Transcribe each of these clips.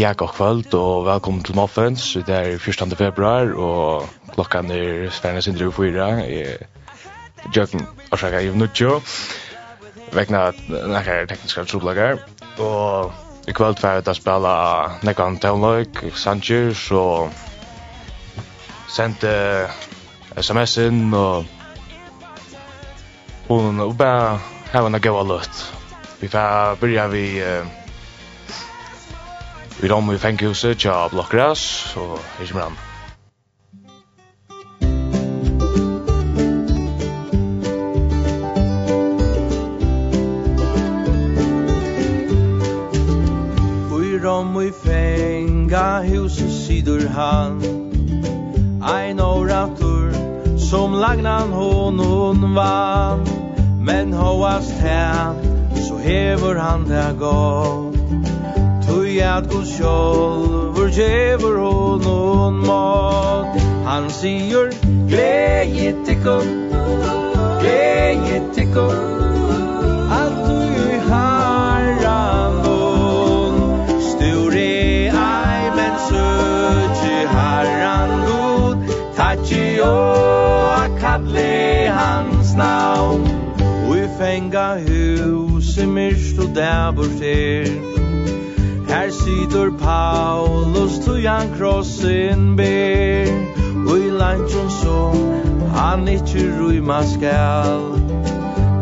Ja, god kvöld og velkommen til Muffins. Det er 1. februar og klokkan er svernes indre og fyra. Jøkken orsaka i Nuttjo. Vekna nekkar tekniska troblagar. Og i kvöld fyrir det spela nekkan Townløyk, Sanchez og sendte sms-in og hun og bare hava en gaua løtt. Vi får byrja vi... Uh, Vi rom i fenghuset, tja blokkras og ikke mer Vi rom i fenga sidur sidor han Ein orator som lagnan honon vann. Men hoast her så hever han det gav Tui at god sjolvor djever honon mat. Han sigur Gleje tikkum Gleje tikkum At du harra non Sture ai men søtje harran god Tatsi jo akalle hans navn. Ui fenga huset myrst og der her situr Paulus tui han krossin ber. Ui lantjon som han ikkje ruima skal.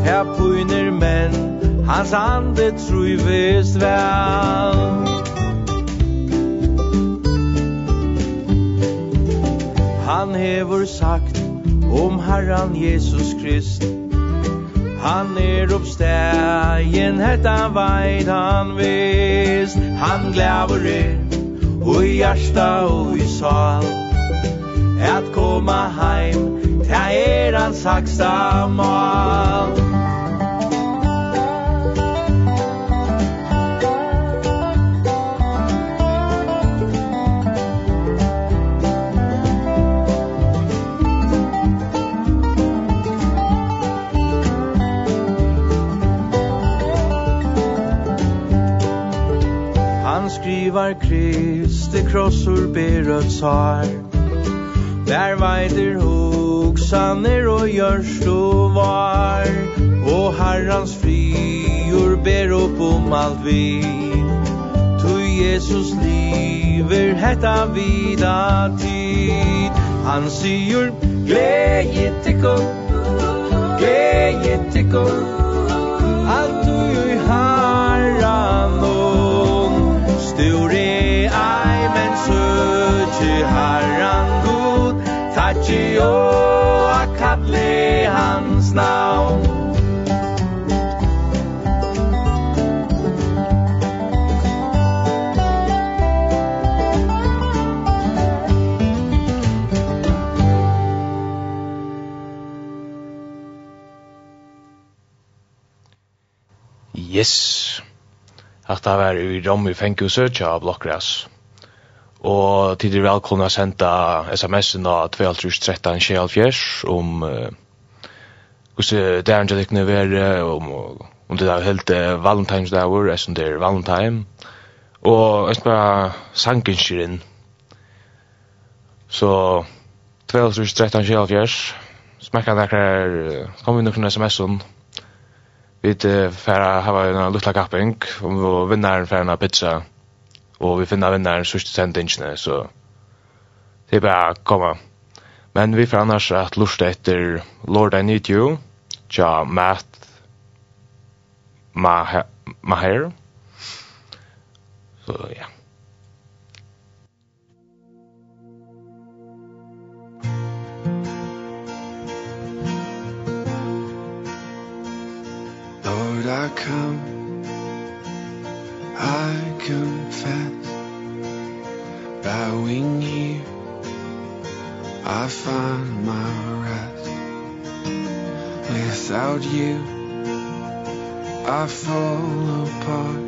Ta puiner men hans ande trui vist vel Han hevur sagt om Herran Jesus Krist. Han er uppstägen, hetta veit han vist han glæver er Og i hjärsta og i sal. At koma heim Ta er hans haksta mal. skrivar krist Det krossor ber og tar Der veider hoksaner og gjørst og var. Og herrans frior ber opp om alt vi. Tu Jesus liver hetta vida tid. Han sier Gleje tikkum Glei tikkum Alt til harran god Takk i å kalle hans navn Yes. Hatta var i Rommi Fenguse av Blokkras. Og tid er velkomna å senda sms'en av 2.13.24 om hvordan det er ikke jævlig nøvere, om, om det er helt uh, Valentine's Day, eller som det er Valentine. Og jeg skal bare sangen inn. Så 2.13.24 smakka nekkar, kom vi nokon sms'en. Vi uh, færa hava en lutla kapping, og vinnaren færa en pizza og vi finner vinneren sørste sendingene, så det er bare å komme. Men vi får annars at lortet etter Lord I Need You, tja Matt Maher, Maher. så ja. Lord, I come, I confess Bowing here. I find my rest Without you I fall apart.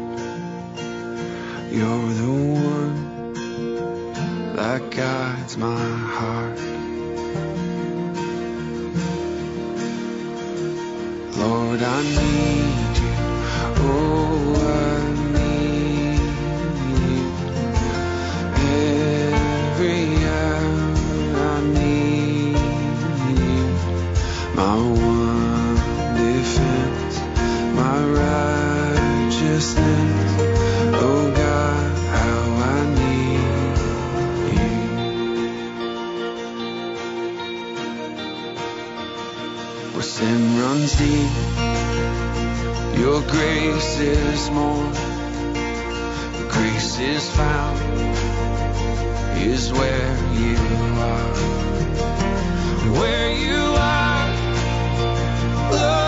You're the one That guides my heart. Lord, I need you. Oh, I one defense my righteousness. Oh god how i need you. Where sin runs deep your grace is more. The grace is found is where you are. Where you love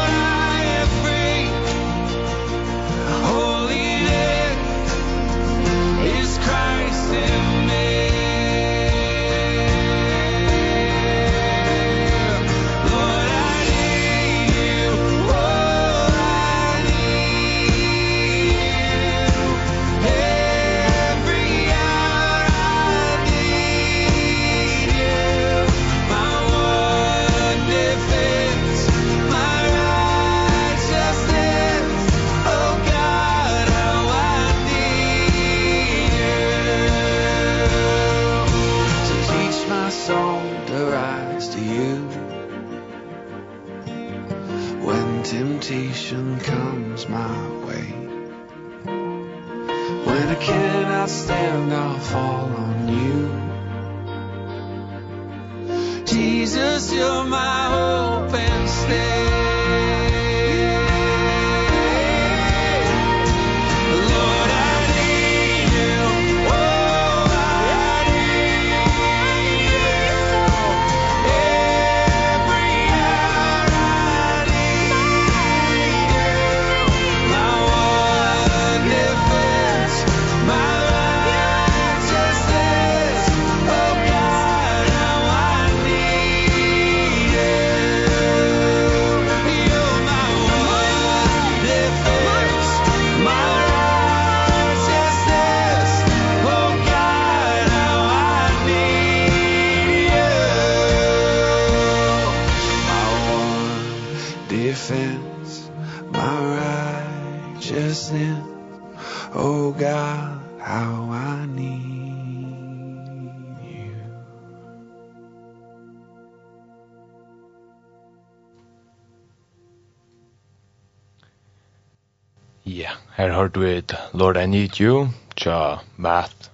Her har du et Lord I Need You, tja Matt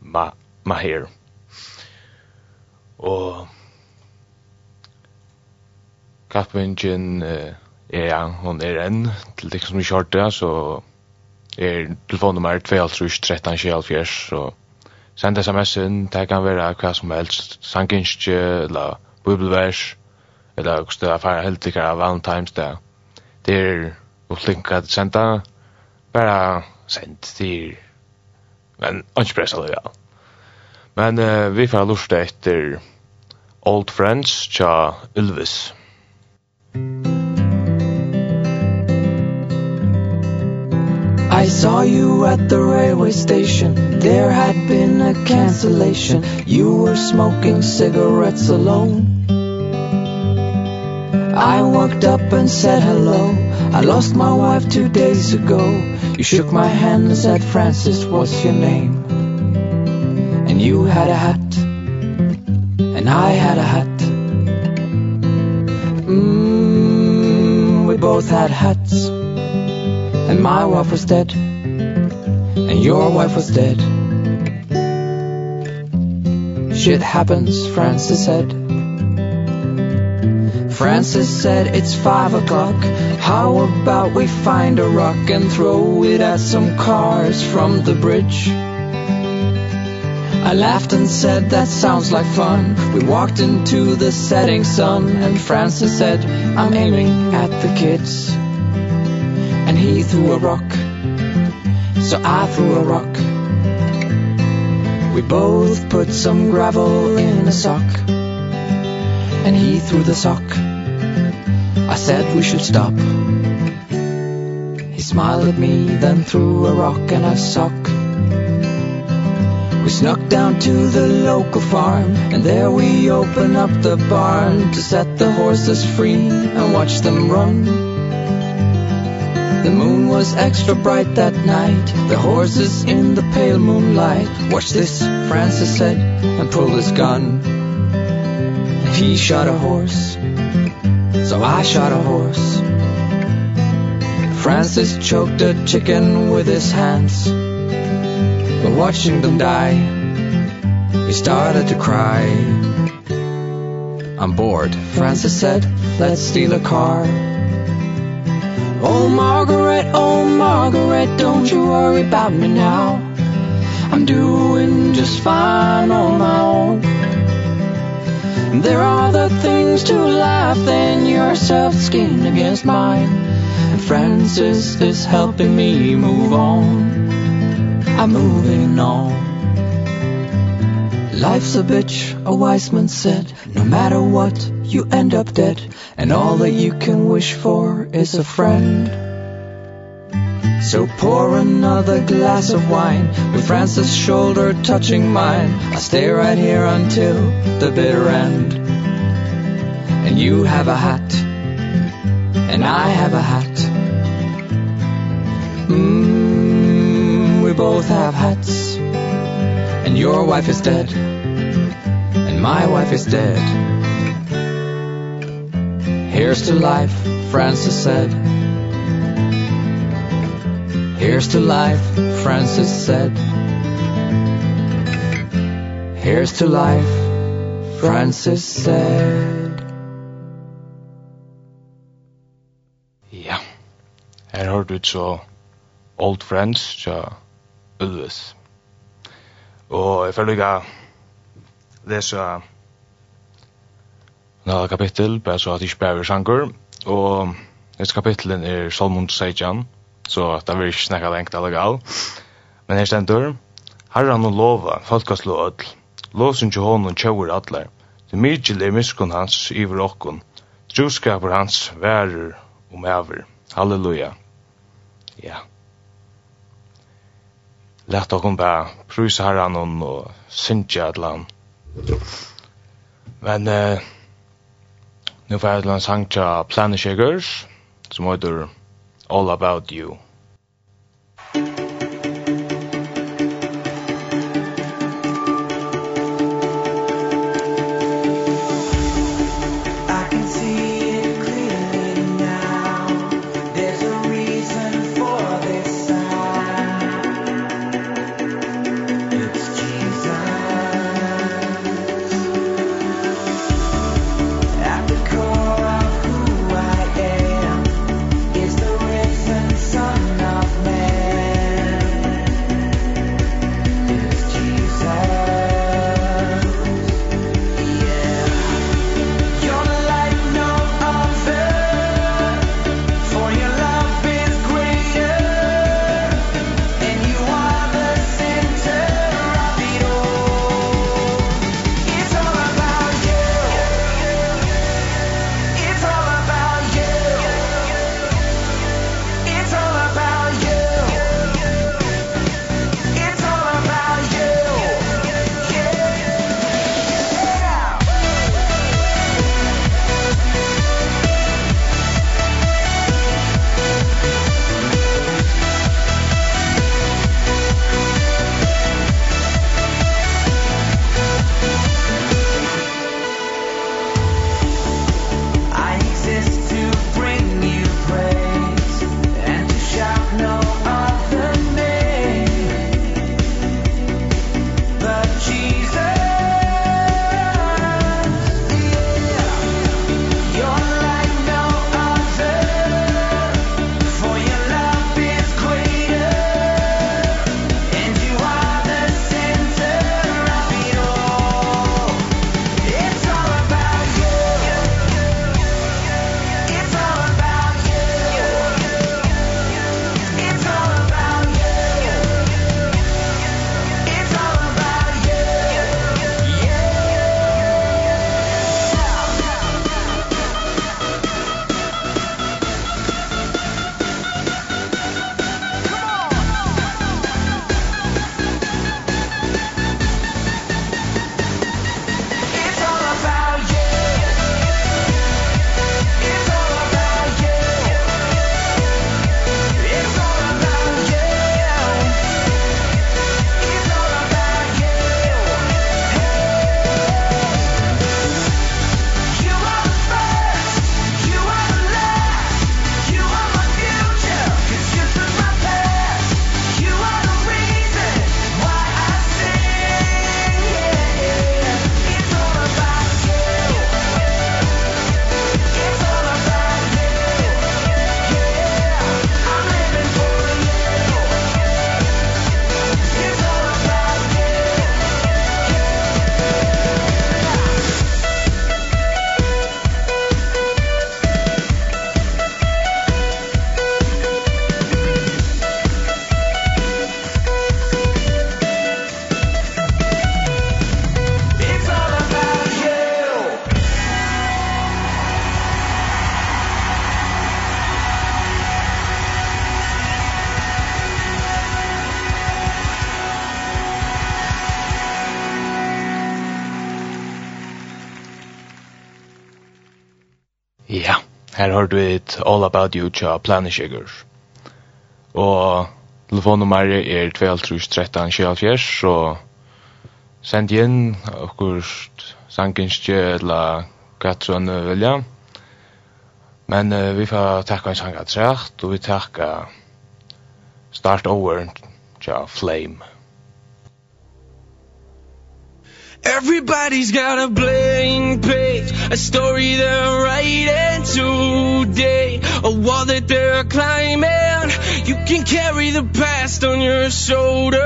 Ma Maher. Og kappingen er ja, hon er enn, til det som vi kjørte, så er telefonnummer 2-13-24, så send sms-en, det kan være hva som helst, sanginskje, eller bibelvers, eller hva som er eller helt som av Valentine's Day. Det er eller hva som helst, bara sent till men inte pressa det, ja. Men uh, vi får lusta etter Old Friends tja Ylvis. I saw you at the railway station There had been a cancellation You were smoking cigarettes alone I walked up and said hello. I lost my wife two days ago. You shook my hand and said Francis what's your name? And you had a hat. And I had a hat. Mmm we both had hats. And my wife was dead. And your wife was dead. Shit happens Francis said. Francis said it's five o'clock. How about we find a rock and throw it at some cars from the bridge? I laughed and said that sounds like fun. We walked into the setting sun And Francis said I'm aiming at the kids. And he threw a rock. So I threw a rock. We both put some gravel in a sock. And he threw the sock said we should stop. He smiled at me then threw a rock and a sock. We snuck down to the local farm And there we opened up the barn To set the horses free and watch them run. The moon was extra bright that night The horses in the pale moonlight Watch this, Francis said, and pulled his gun. He shot a horse So I shot a horse. Francis choked a chicken with his hands. But watching them die He started to cry. I'm bored Francis said. Let's steal a car. Oh Margaret oh Margaret don't you worry about me now. I'm doing just fine on my own. There are the things to laugh than your soft skin against mine. And Francis is helping me move on. I'm moving on. Life's a bitch, a wise man said No matter what, you end up dead. And all that you can wish for is a friend. So pour another glass of wine With Francis' shoulder touching mine. I'll stay right here until the bitter end. And you have a hat. And I have a hat. Mmm, we both have hats. And your wife is dead. And my wife is dead. Here's to life, Francis said. Here's to life, Francis said. Here's to life, Francis said. Ja, her har du så Old Friends, så Ulves. Og jeg føler ikke lese Nå kapittel, bare så at jeg ikke bare sanger, og et kapittelen er Salmon Seijan, så det vil ikke snakke lengt allegal. Men her stendur, herran og lova, folkast lo öll, låsen til hånden tjauer atler, det mykjel er miskun hans iver okkun, truskapur hans værer og ever. Halleluja. Ja. Lætt okkum bæ, prusa herran og synsja atlan. Men, eh, nu får jeg til en sang til Planisjegers, som heter all about you. her har du et All About You tja Planishiger. Og telefonnummeret er 2.13.24, så send inn okkur sanginskje eller hva vilja. Men uh, vi får takka en sang at og vi takka Start Over tja Flame. Everybody's got a blank page A story they're writing today A wall that they're climbing You can carry the past on your shoulders.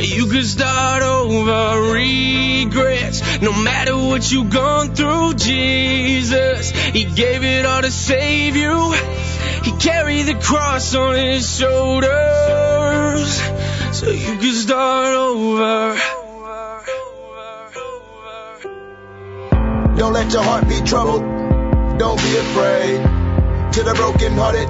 You can start over regrets No matter what you've gone through, Jesus He gave it all to save you. He carried the cross on his shoulders. So you can start over Don't let your heart be troubled. Don't be afraid. To the broken hearted.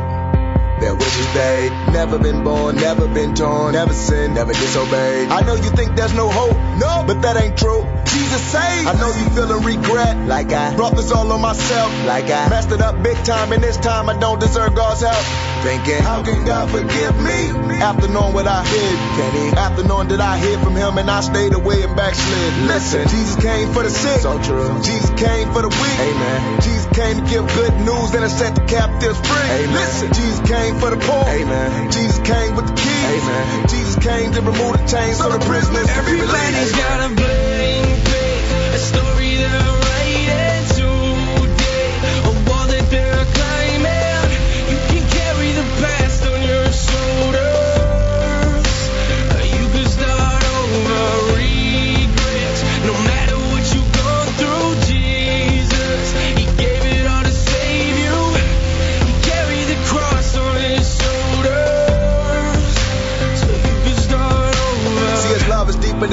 Their wishes they Never been born, never been torn Never sinned, never disobeyed. I know you think there's no hope No, but that ain't true to say. I know you feeling regret. Like I brought this all on myself. Like I messed it up big time and this time I don't deserve God's help. Thinking how can God forgive me? after knowing what I did. Can he? After knowing that I hid from him and I stayed away and backslid. Listen. Jesus came for the sick. So true. Jesus came for the weak. Amen. Jesus came to give good news and to set the captives free. Amen. Listen Jesus came for the poor. Amen. Jesus came with the keys amen. Jesus came to remove the chains so the prisoners. Every Everybody's got a blessing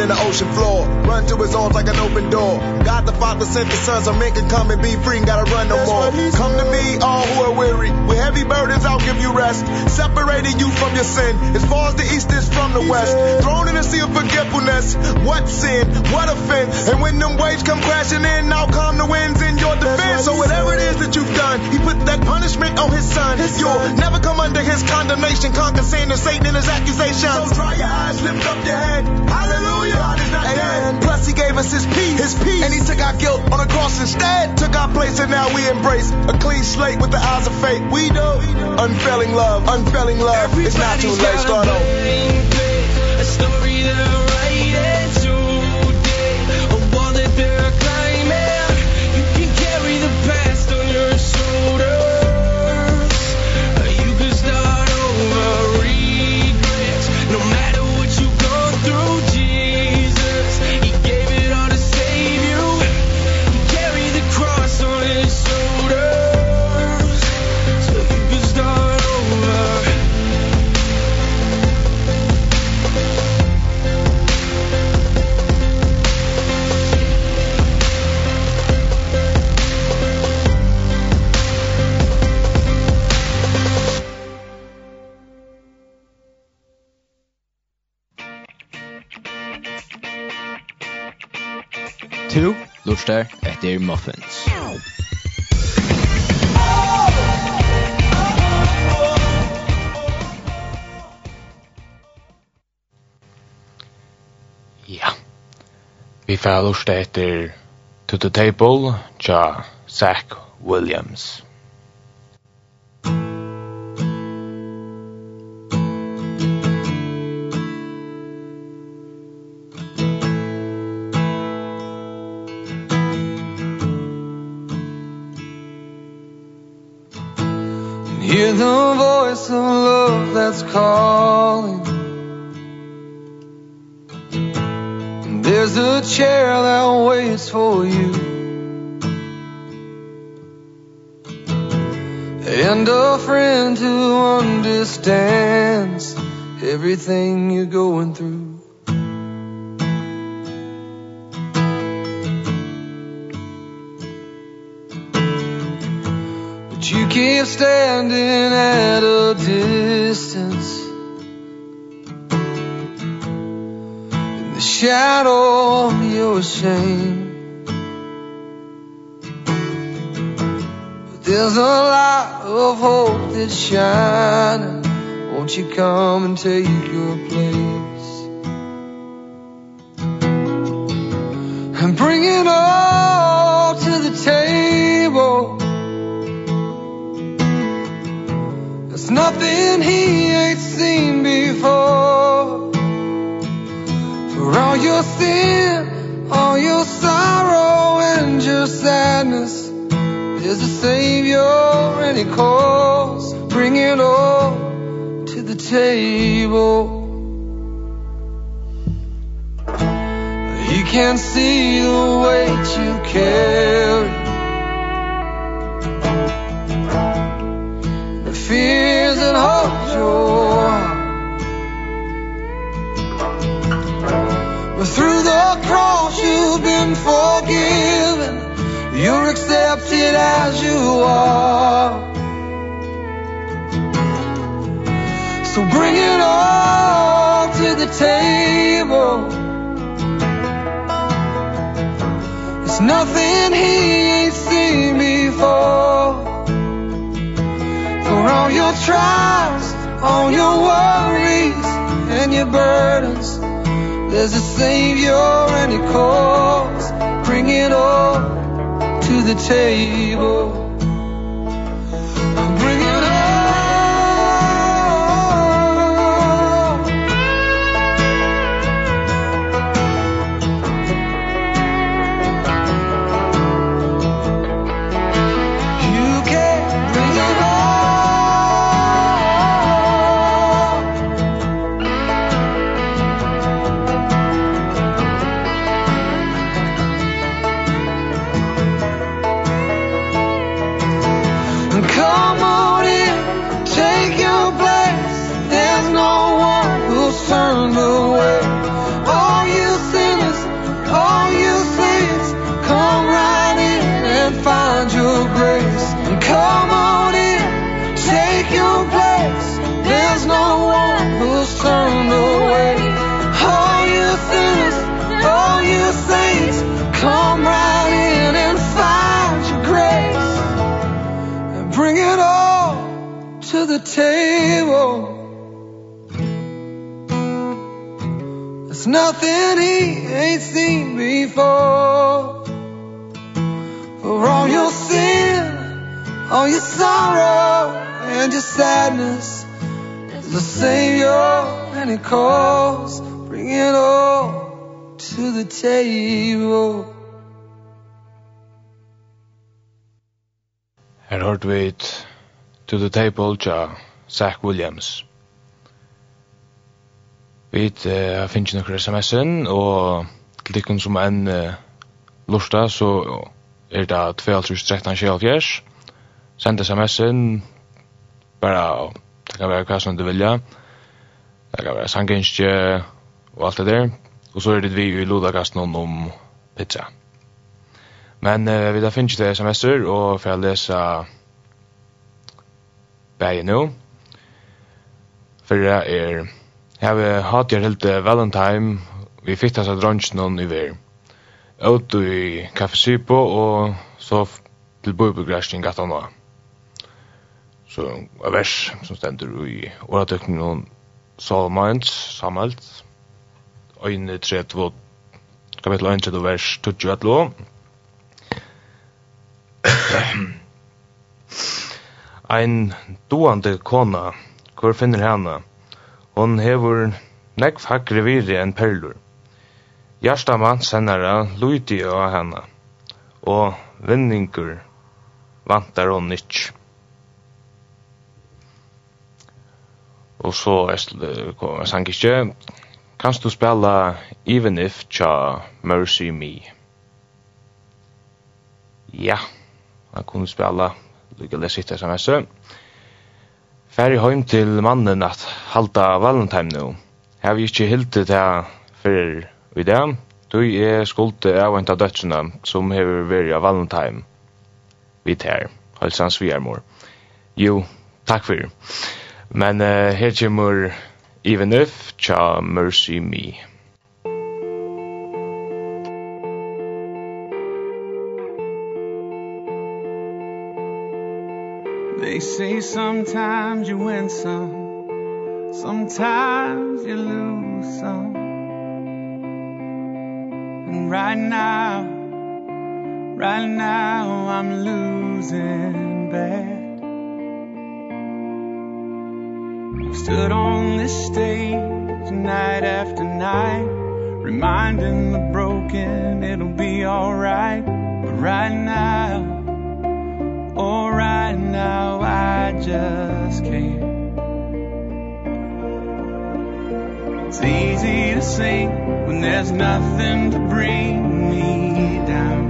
in the ocean floor. Run to his arms like an open door. God the Father sent the Son so men can come and be free and gotta run no more. Come to me all who are weary. With heavy burdens I'll give you rest. Separating you from your sin. As far as the east is from the he west. said. Thrown in the sea of forgetfulness. What sin, what offense? And when them waves come crashing in I'll calm the winds in your defense. So whatever it is that you've done He put that punishment on his son. His You'll son. never come under his condemnation. Conquer sin and Satan and his accusations. So dry your eyes, lift up your head. Hallelujah. Amen. Plus he gave us his peace. his peace. And he took our guilt on the cross instead. Took our place and now we embrace A clean slate with the eyes of faith. We know unfailing love, unfailing love Everybody's It's not too late, start over. lortar etter Muffins. Ja. Vi får lortar etter To the Table, ja, Zach Williams. hear the voice of love that's calling. There's a chair that waits for you. And a friend who understands Everything you're going through. standing at a distance. In the shadow of your shame. But there's a light of hope that's shining. Won't you come and take your place? And bring it all to the table. nothing he ain't seen before. For all your sin, all your sorrow and your sadness There's a Savior and he calls. Bring it all to the table. He can see the weight you carry. The fear av jord But through the cross you've been forgiven. You're accepted as you are. So bring it all to the table. There's nothing he ain't seen before pour all your trials all your worries and your burdens. There's a savior and he calls. Bring it all to the table. nothing he ain't seen before. For all your sin, all your sorrow and your sadness There's a Savior and He calls. Bring it all to the table. Her hørte vi To the Table, ja, Zach Williams. Vi uh, finner ikke noen sms-en, og til dikken som enn uh, lortet, så er det 2.13.24. Send sms-en, bare det kan være hva som du vilja. Det kan være sangenskje og alt det der. Og så er det vi i lodagast noen om pizza. Men uh, vi da finner ikke det sms-er, og for å lese bægen nå. Førre er har hatt jeg helt Valentine, vi fikk hans av dronjen noen i ver. Ut i Café Sipo, og så til bøybegræsning gatt han da. Så en vers som stender i åretøkning noen Salmans, samalt, øyne 3-2, kapittel 1, vers 21, Ein doande kona, hvor finner henne? Hon hevur nekv hakri viri enn perlur. Gjersta mann sennara luiti á hana, og vinningur vantar hon ikk. Og så er jeg sang ikke, kanst du spela Even If tja Mercy Me? Ja, jeg kunne spela, lykke det sitte som Færre heim til mannen at halda valentine nu. Hef ikkje hilti det fyrir vi dag, du er skulde av en av dødsina som hever veri av valentine vi tær, halsan svigermor. Jo, takk fyrir. Men uh, her kjemur Even If, tja Mercy Me. They say sometimes you win some Sometimes you lose some. And right now Right now I'm losing bad. I've stood on this stage night after night Reminding the broken it'll be alright. But right now Oh right now just can't It's easy to sing when there's nothing to bring me down.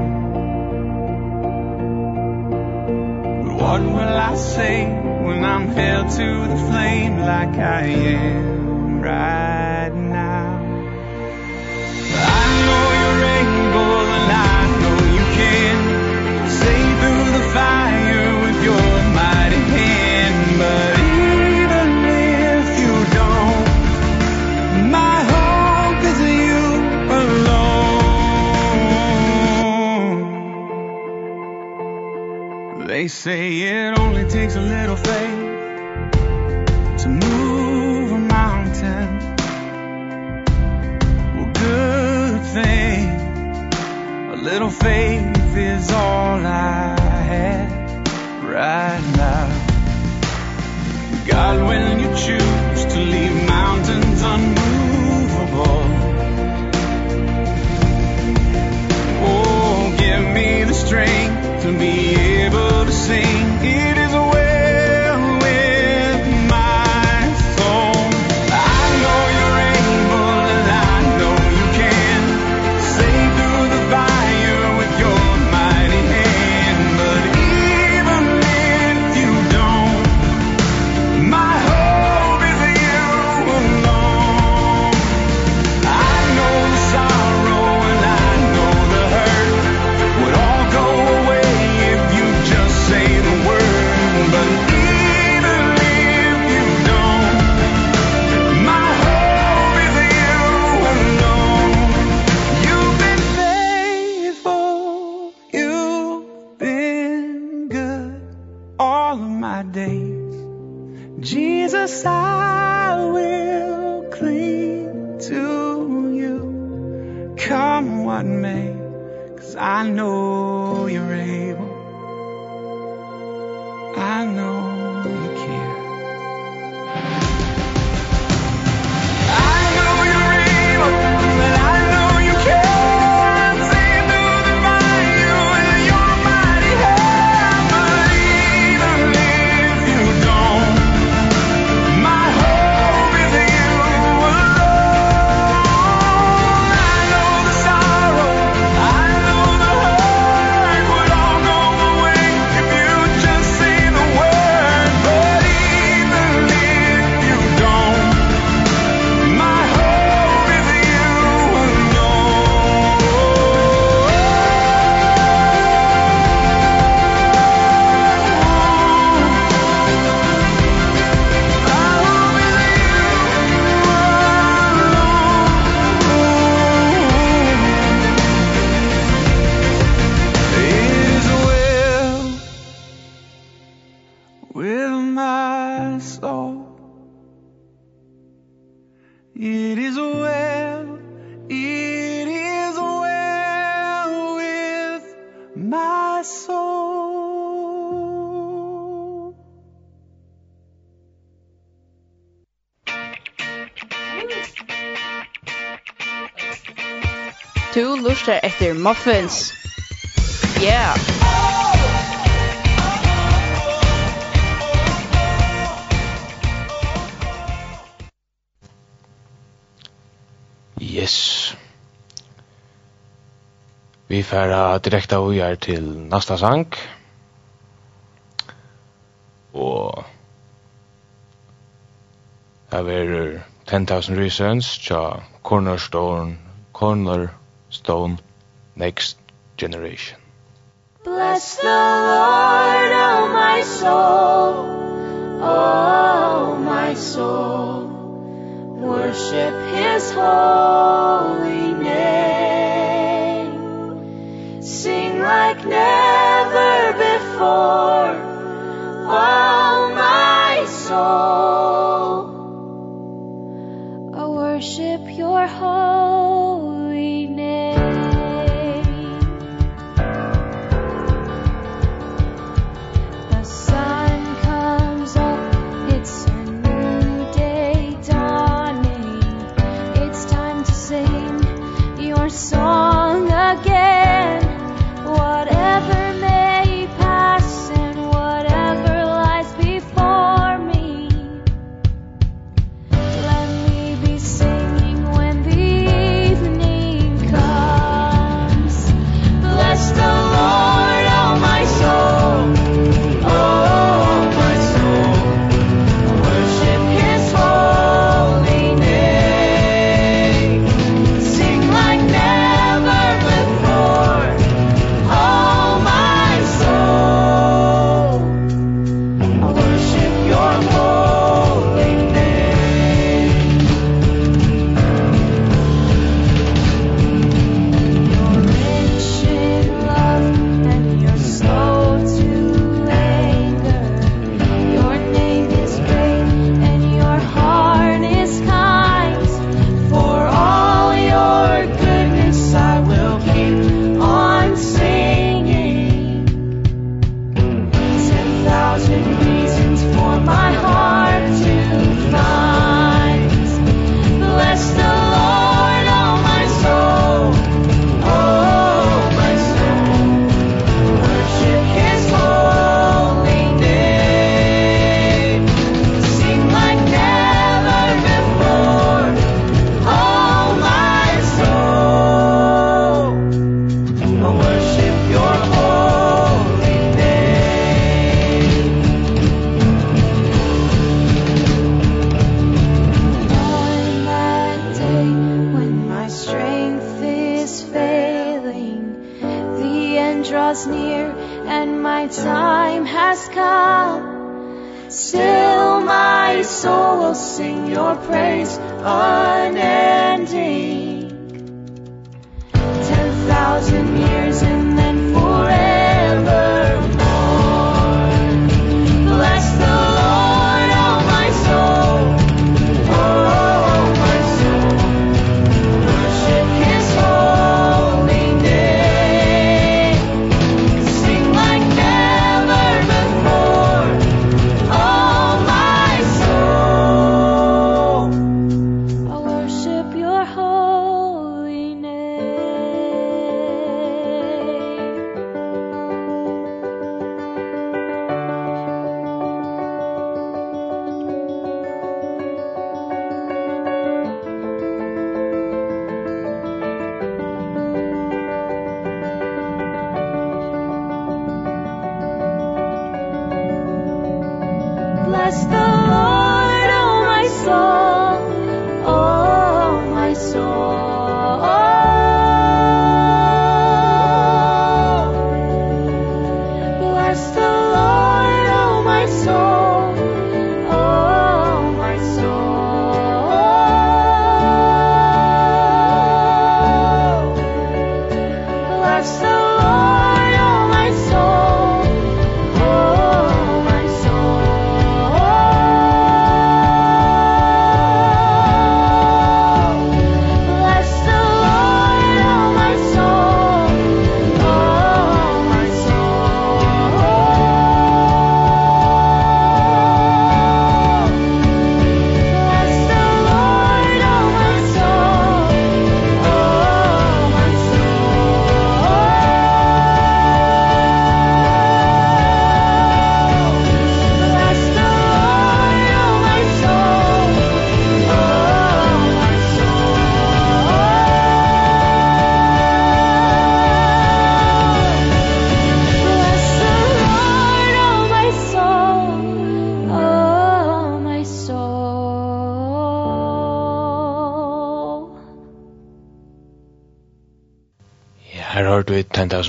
But what will I say when I'm held to the flame like I am right They say it only takes a little faith to move a mountain. Well, good thing a little faith is all I have right now. God, when you choose to leave mountains unmoved lustar efter muffins. Yeah. Yes. Vi færa direkta og er til næsta sang. Og her er 10,000 reasons, tja, cornerstone, corner, Stone, Next Generation. Bless the Lord, oh my soul, oh my soul, worship his holy name. Sing like never before, oh my soul, I worship your holy draws near and my time has come. Still my soul will sing your praise unending. 10,000 years and then forever.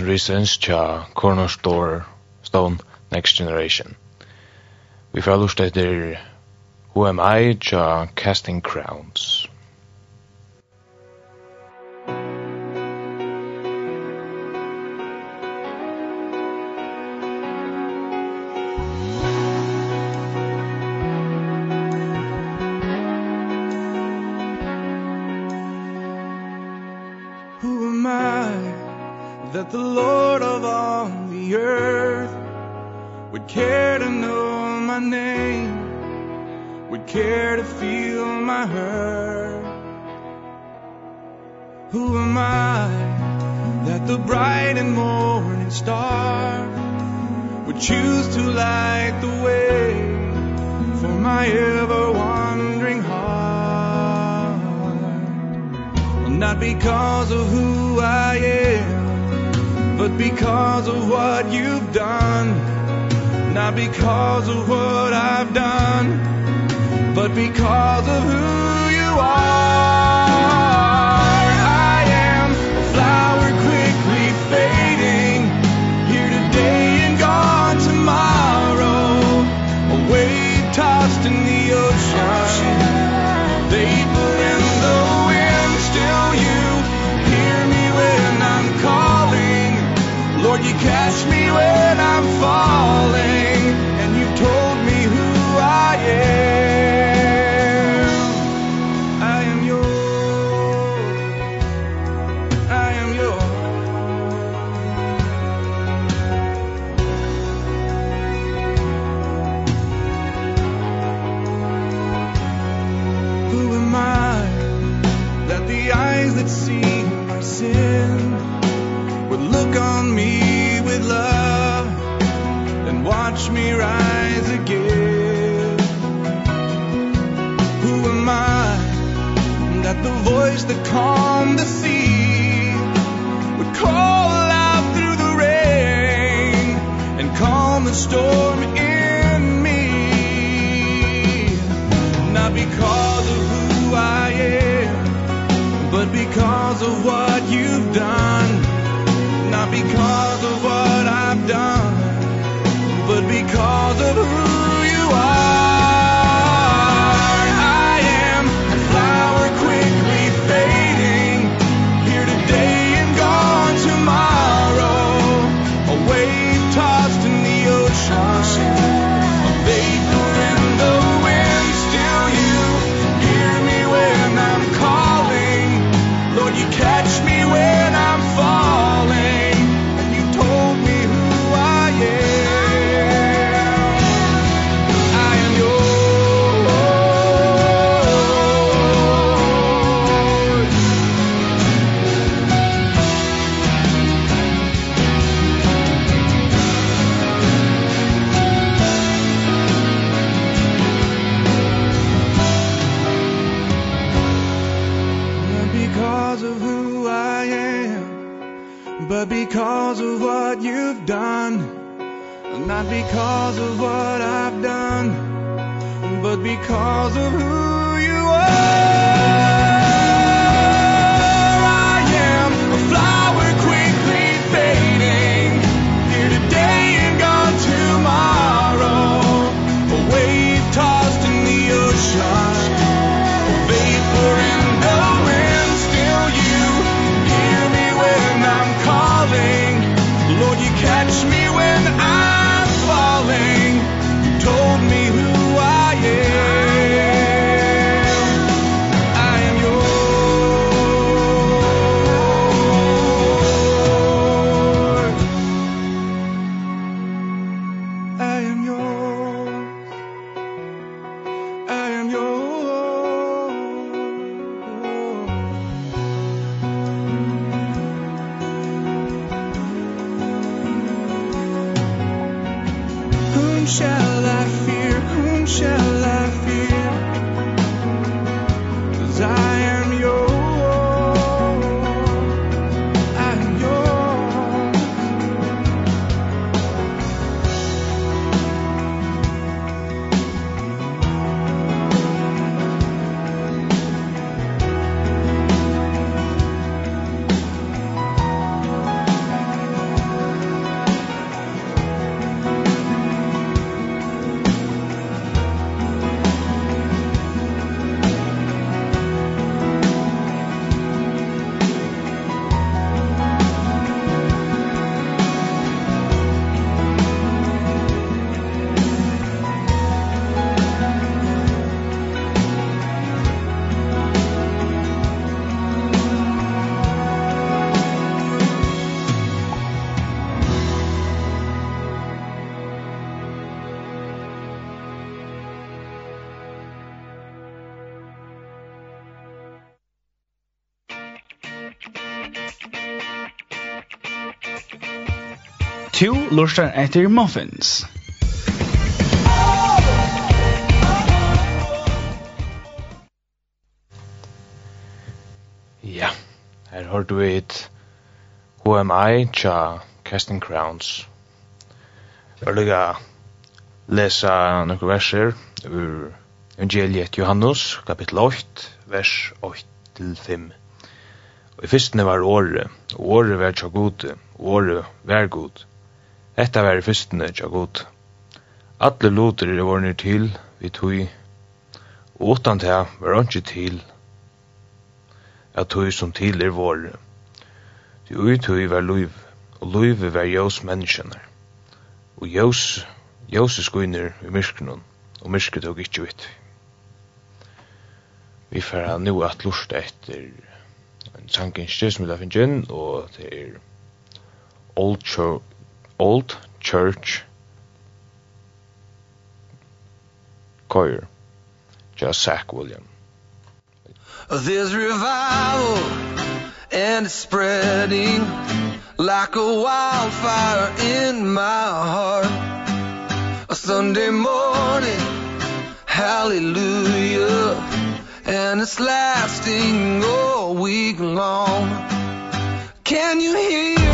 Reasons tja Corner Stone Next Generation. Vi får lust etter HMI tja Casting Crowns. Tu lustar etter muffins. Ja, her har du et I? tja Casting Crowns. Jeg vil lukka lesa nokre verser ur Evangeliet Johannes, kapittel 8, vers 8-5. Og i fyrstene var året, og året var tja gode, og året var gode. Etta var i fyrstene tja god. Alle loter er vorne til, vi tui, og utan tja var ikke til, at tui som til er våre. Ty ui tui var luiv, og luiv var jós menneskjennar. og jós, jós skuiner i myrkenen, og myrket tog ikkje vitt. Vi færa nu at lusta etter en sangen som vi da finnjen, og det er Old Church Old Church Choir. Just Zach William. There's revival and it's spreading like a wildfire in my heart. A Sunday morning hallelujah and it's lasting all week long. Can you hear?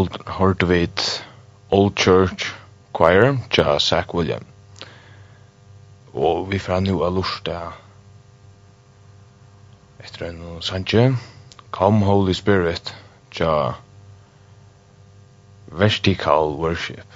hold hørte vit Old Church Choir ja Zach William. Og vi fra nu av lorsta etter en sanje Come Holy Spirit ja Vertical Worship.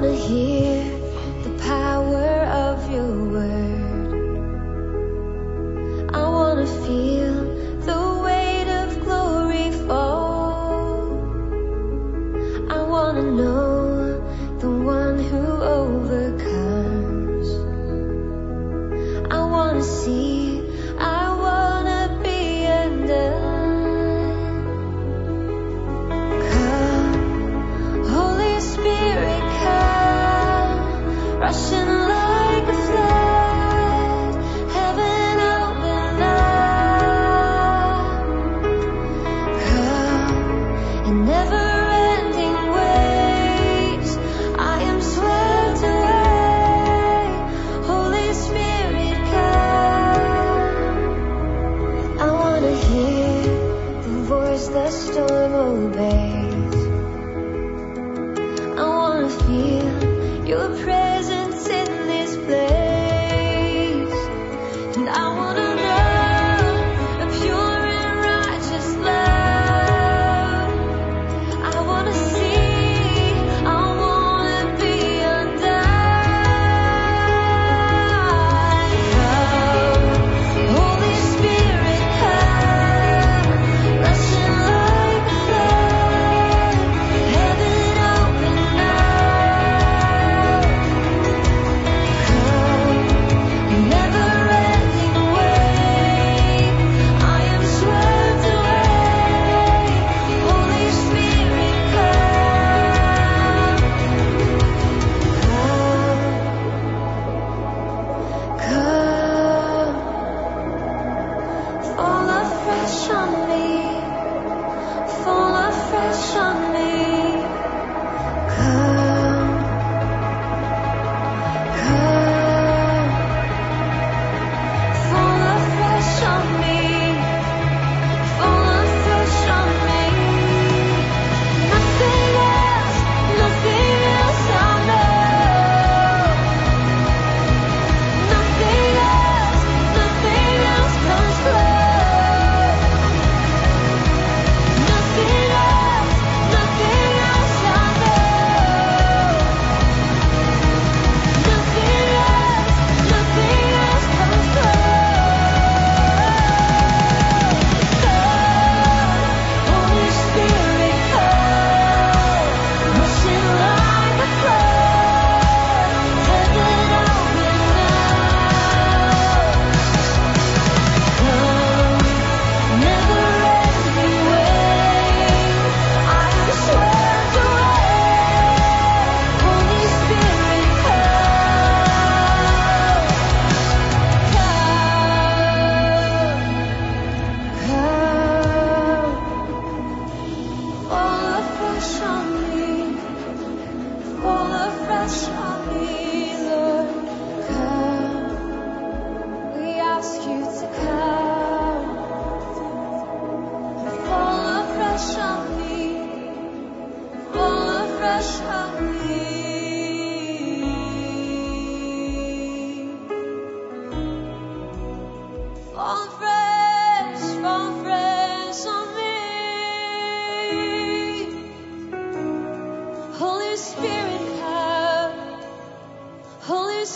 wanna hear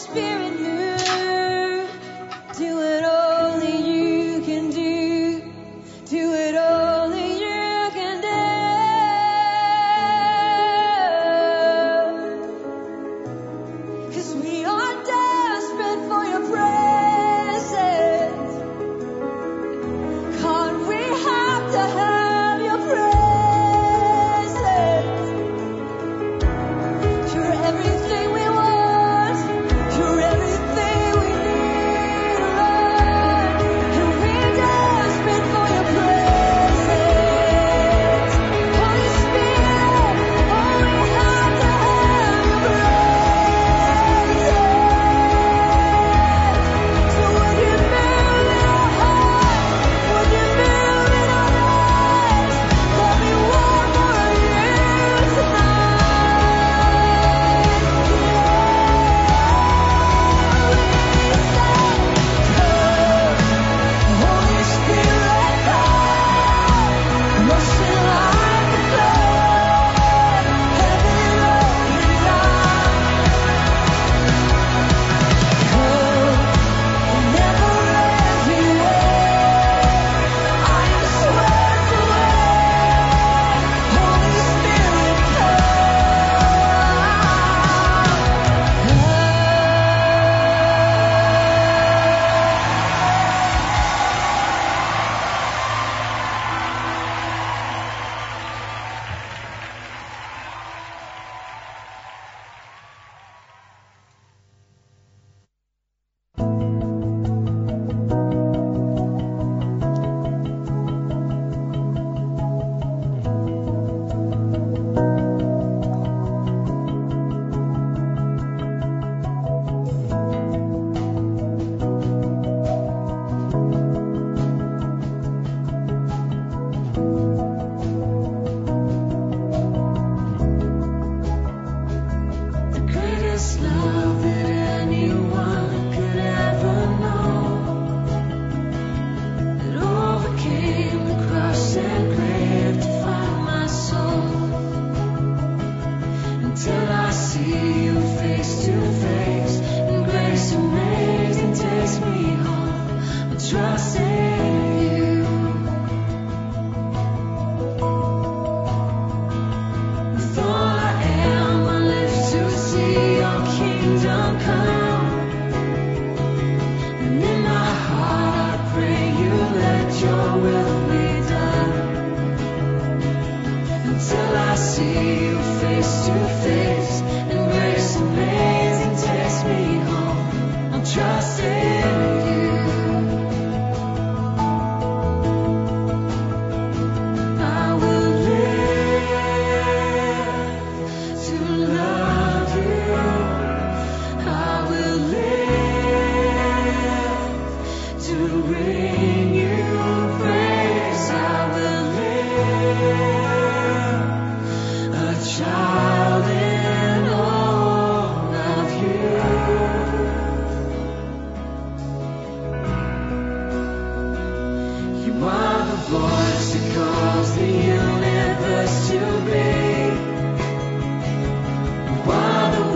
spirit.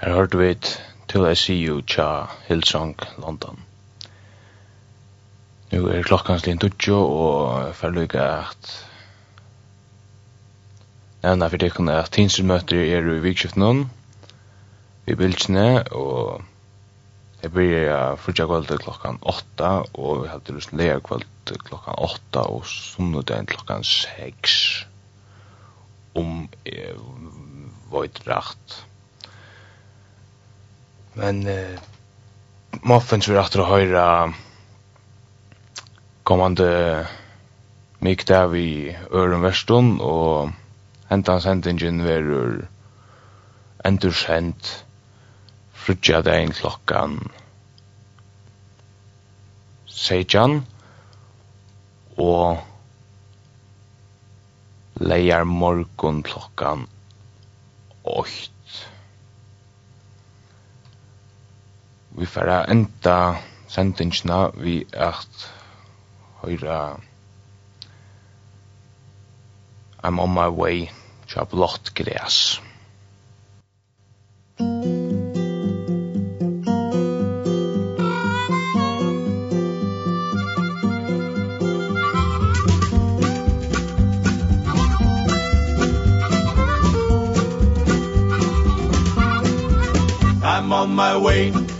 Her hørte vi Till I See You tja Hillsong London. Nu er klokkan slin tutsjo og fer lukka at nevna for det kunne at tinsumøter er i vikskiften vi bildsne, og det blir frutja kvöld klokkan 8 og vi hadde lyst leia kvöld klokkan 8 og sunnudagen klokkan 6 om um, eh, voidrakt. Men eh Muffins vi åter höra kommande mycket där vi Örn Weston och hentan sendingen verur endursent frutja dagen klokkan Sejan og leiar morgun klokkan 8 vi fara enda sendingsna vi at høyra I'm on my way tja blått græs. I'm on my way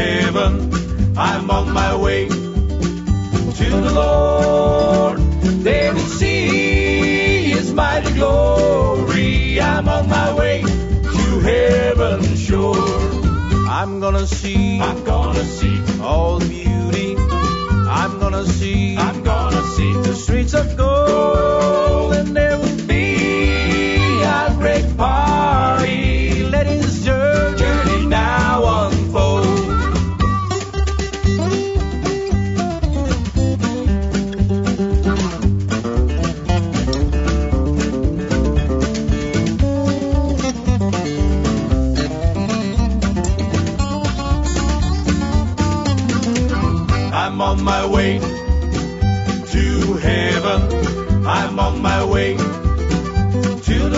heaven I'm on my way to the Lord. They will see His mighty glory. I'm on my way to heaven sure. I'm gonna see I'm gonna see all the beauty. I'm gonna see I'm gonna see the streets of gold And there will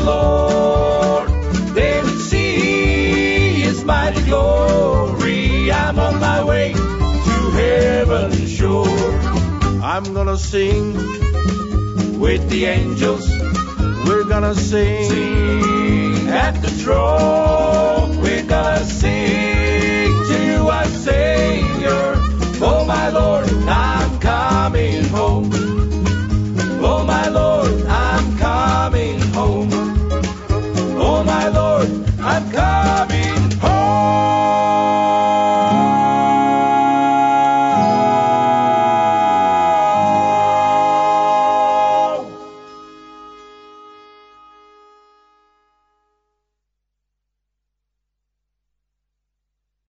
Lord. They will see His mighty glory. I'm on my way to heaven's shore I'm gonna sing with the angels. We're gonna sing, sing. at the throne. We're gonna sing Come